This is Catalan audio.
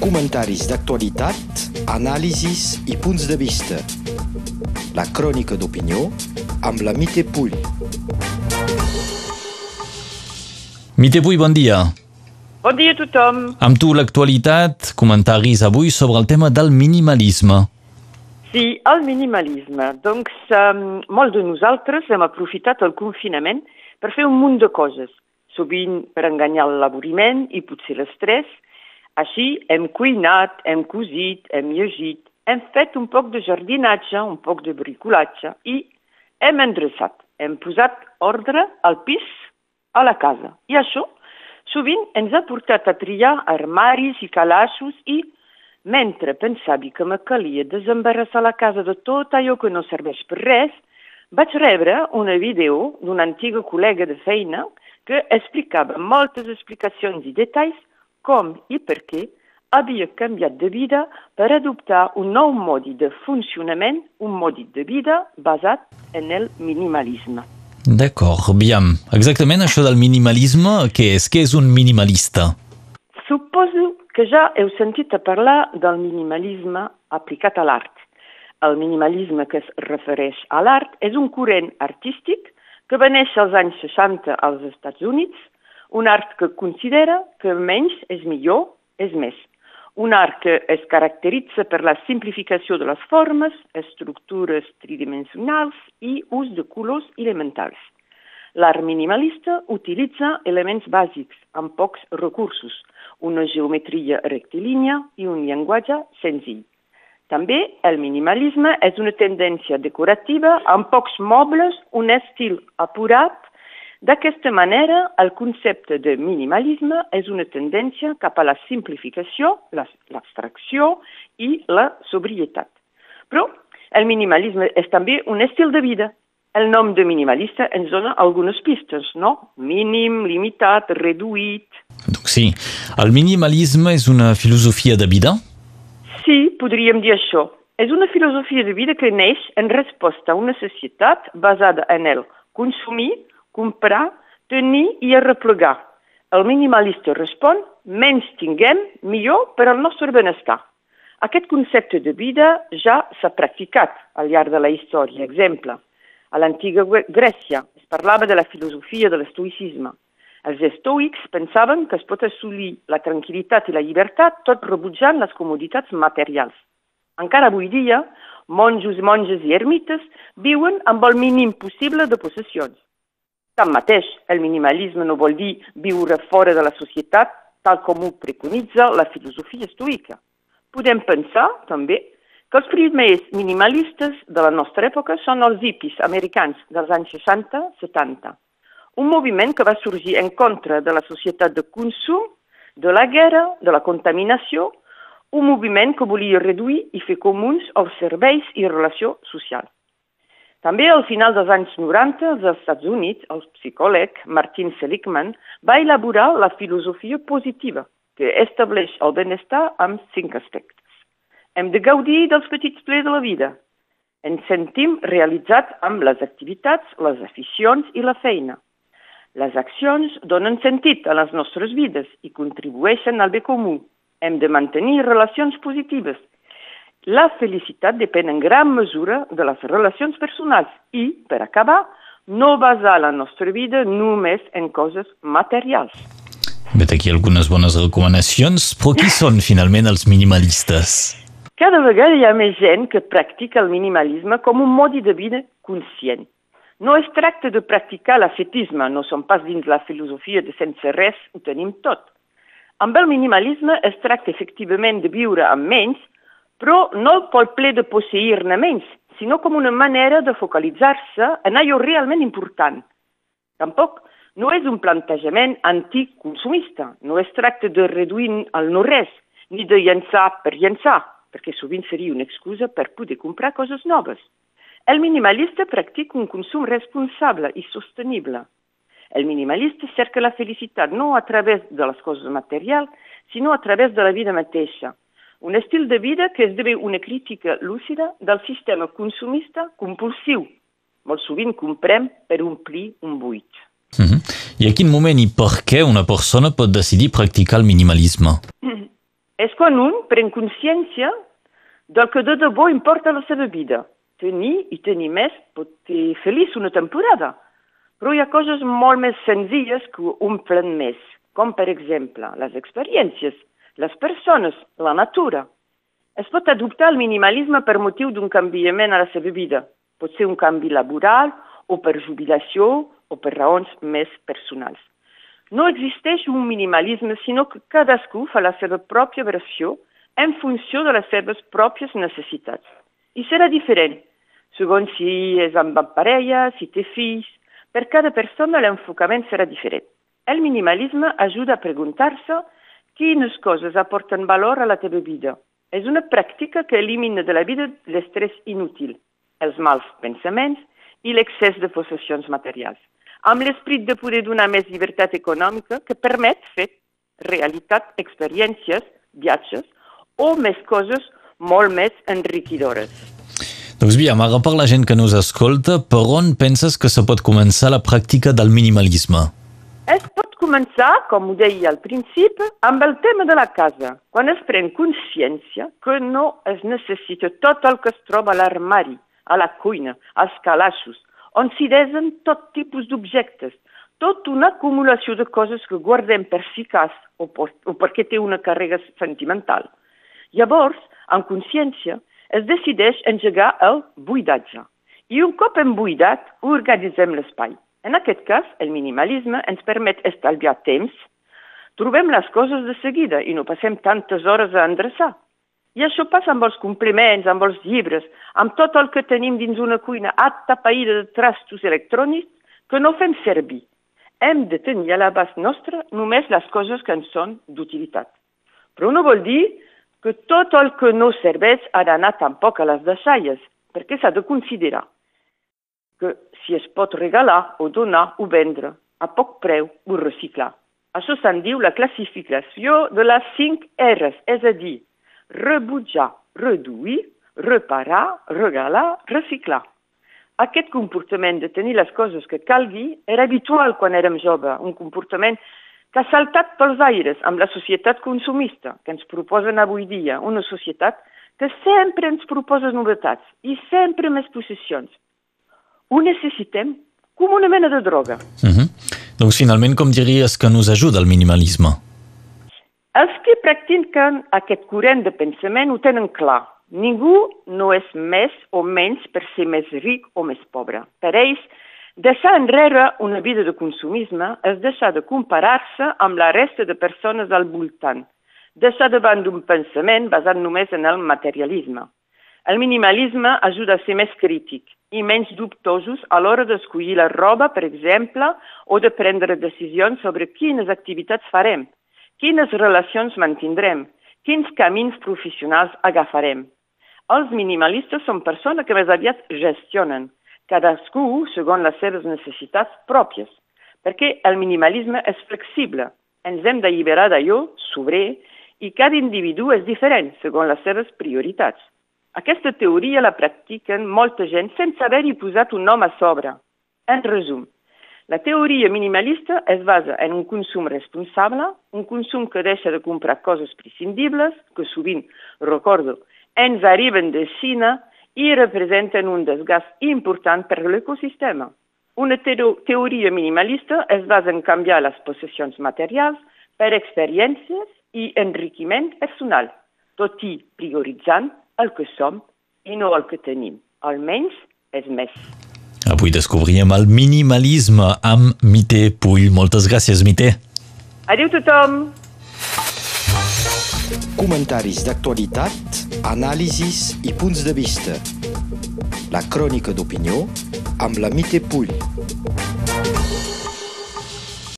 Comentaris d'actualitat, anàlisis i punts de vista. La crònica d'opinió amb la Mite Pull. Mite Puy, bon dia. Bon dia a tothom. Amb tu l'actualitat, comentaris avui sobre el tema del minimalisme. Sí, el minimalisme. Doncs um, molts de nosaltres hem aprofitat el confinament per fer un munt de coses, sovint per enganyar l'avoriment i potser l'estrès. Així hem cuinat, hem cosit, hem llegit, hem fet un poc de jardinatge, un poc de bricolatge i hem endreçat, hem posat ordre al pis, a la casa. I això sovint ens ha portat a triar armaris i calaixos i mentre pensava que me calia desembarassar la casa de tot allò que no serveix per res, vaig rebre una vídeo d'una antiga col·lega de feina que explicava moltes explicacions i detalls com i per què havia canviat de vida per adoptar un nou modi de funcionament, un modi de vida basat en el minimalisme. D'acord, bien. Exactament això del minimalisme, què és? Què és un minimalista? Suposo que ja heu sentit a parlar del minimalisme aplicat a l'art. El minimalisme que es refereix a l'art és un corrent artístic que va néixer als anys 60 als Estats Units, un art que considera que menys és millor, és més. Un art que es caracteritza per la simplificació de les formes, estructures tridimensionals i ús de colors elementals. L'art minimalista utilitza elements bàsics amb pocs recursos, una geometria rectilínia i un llenguatge senzill. També el minimalisme és una tendència decorativa amb pocs mobles, un estil apurat. D'aquesta manera, el concepte de minimalisme és una tendència cap a la simplificació, l'abstracció i la sobrietat. Però el minimalisme és també un estil de vida. El nom de minimalista ens dona algunes pistes, no? Mínim, limitat, reduït... Donc sí, el minimalisme és una filosofia de vida? Sí, podríem dir això. És una filosofia de vida que neix en resposta a una societat basada en el consumir, comprar, tenir i arreplegar. El minimalista respon, menys tinguem, millor per al nostre benestar. Aquest concepte de vida ja s'ha practicat al llarg de la història. Exemple, a l'antiga Grècia es parlava de la filosofia de l'estoïcisme. Els estoics pensaven que es pot assolir la tranquil·litat i la llibertat tot rebutjant les comoditats materials. Encara avui dia, monjos, monges i ermites viuen amb el mínim possible de possessions. Tanmateix, el minimalisme no vol dir viure fora de la societat tal com ho preconitza la filosofia estoica. Podem pensar, també, que els primers minimalistes de la nostra època són els hippies americans dels anys 60-70. Un moviment que va sorgir en contra de la societat de consum, de la guerra, de la contaminació, un moviment que volia reduir i fer comuns els serveis i relació social. També al final dels anys 90, als Estats Units, el psicòleg Martin Seligman va elaborar la filosofia positiva, que estableix el benestar amb cinc aspectes. Hem de gaudir dels petits plers de la vida. Ens sentim realitzats amb les activitats, les aficions i la feina. Les accions donen sentit a les nostres vides i contribueixen al bé comú. Hem de mantenir relacions positives. La felicitat depèn en gran mesura de les relacions personals i, per acabar, no basar la nostra vida només en coses materials. Vet aquí algunes bones recomanacions, però qui són finalment els minimalistes? Cada vegada hi ha més gent que practica el minimalisme com un modi de vida conscient. No es tracta de practicar l'ascetisme, no som pas dins la filosofia de sense res ho tenim tot. Amb el minimalisme es tracta efectivament de viure amb menys, però no pel ple de posseir-ne menys, sinó com una manera de focalitzar-se en allò realment important. Tampoc no és un plantejament anticonsumista, no es tracta de reduir el no-res, ni de llençar per llençar, perquè sovint seria una excusa per poder comprar coses noves. El minimalista practica un consum responsable i sostenible. El minimalista cerca la felicitat no a través de les coses materials, sinó a través de la vida mateixa. Un estil de vida que esdevé una crítica lúcida del sistema consumista compulsiu. Molt sovint comprem per omplir un buit. Mm -hmm. I a quin moment i per què una persona pot decidir practicar el minimalisme? És quan un pren consciència del que de debò importa la seva vida. Tenir i tenir més pot fer feliç una temporada, però hi ha coses molt més senzilles que omplen més, com per exemple les experiències, les persones, la natura. Es pot adoptar el minimalisme per motiu d'un canviament a la seva vida. Pot ser un canvi laboral o per jubilació o per raons més personals. No existeix un minimalisme, sinó que cadascú fa la seva pròpia versió en funció de les seves pròpies necessitats. I serà diferent, segons si és amb parella, si té fills. Per cada persona l'enfocament serà diferent. El minimalisme ajuda a preguntar-se quines coses aporten valor a la teva vida. És una pràctica que elimina de la vida l'estrès inútil, els mals pensaments i l'excés de possessions materials amb l'esprit de poder donar més llibertat econòmica que permet fer realitat experiències, viatges o més coses molt més enriquidores. Doncs aviam, ara per la gent que nos escolta, per on penses que se pot començar la pràctica del minimalisme? Es pot començar, com ho deia al principi, amb el tema de la casa, quan es pren consciència que no es necessita tot el que es troba a l'armari, a la cuina, als calaixos, on s'hi desen tot tipus d'objectes, tot una acumulació de coses que guardem per si cas o, per, o perquè té una càrrega sentimental. Llavors, en consciència, es decideix engegar el buidatge. I un cop embuidat, organitzem l'espai. En aquest cas, el minimalisme ens permet estalviar temps, trobem les coses de seguida i no passem tantes hores a endreçar. I això passa amb els compliments, amb els llibres, amb tot el que tenim dins una cuina atapeïda de trastos electrònics que no fem servir. Hem de tenir a l'abast nostre només les coses que ens són d'utilitat. Però no vol dir que tot el que no serveix ha d'anar tampoc a les deixalles, perquè s'ha de considerar que si es pot regalar o donar o vendre a poc preu o reciclar. Això se'n diu la classificació de les 5 R's, és a dir, rebutjar, reduir, reparar, regalar, reciclar. Aquest comportament de tenir les coses que calgui era habitual quan érem joves, un comportament que ha saltat pels aires amb la societat consumista que ens proposen avui dia, una societat que sempre ens proposa novetats i sempre més possessions. Ho necessitem com una mena de droga. Uh mhm. -huh. Doncs finalment, com diries que nos ajuda el minimalisme? Els que practiquen aquest corrent de pensament ho tenen clar. Ningú no és més o menys per ser més ric o més pobre. Per ells, deixar enrere una vida de consumisme és deixar de comparar-se amb la resta de persones al voltant, deixar davant d'un pensament basat només en el materialisme. El minimalisme ajuda a ser més crític i menys dubtosos a l'hora d'escollir la roba, per exemple, o de prendre decisions sobre quines activitats farem – Quines relacions mantindrem? Quins camins professionals agafarem? Els minimalistes són persones que més aviat gestionen, cadascú segons les seves necessitats pròpies, perquè el minimalisme és flexible. Ens hem d'alliberar d'allò sobrer i cada individu és diferent segons les seves prioritats. Aquesta teoria la practiquen molta gent sense haver-hi posat un nom a sobre. En resum, la teoria minimalista es basa en un consum responsable, un consum que deixa de comprar coses prescindibles, que sovint, recordo, ens arriben de Xina i representen un desgast important per l'ecosistema. Una teoria minimalista es basa en canviar les possessions materials per experiències i enriquiment personal, tot i prioritzant el que som i no el que tenim. Almenys és més. Avui descobríem el minimalisme amb Mité Pull. Moltes gràcies, Mité. Adéu tothom. Comentaris d'actualitat, anàlisis i punts de vista. La crònica d'opinió amb la Mité Pull.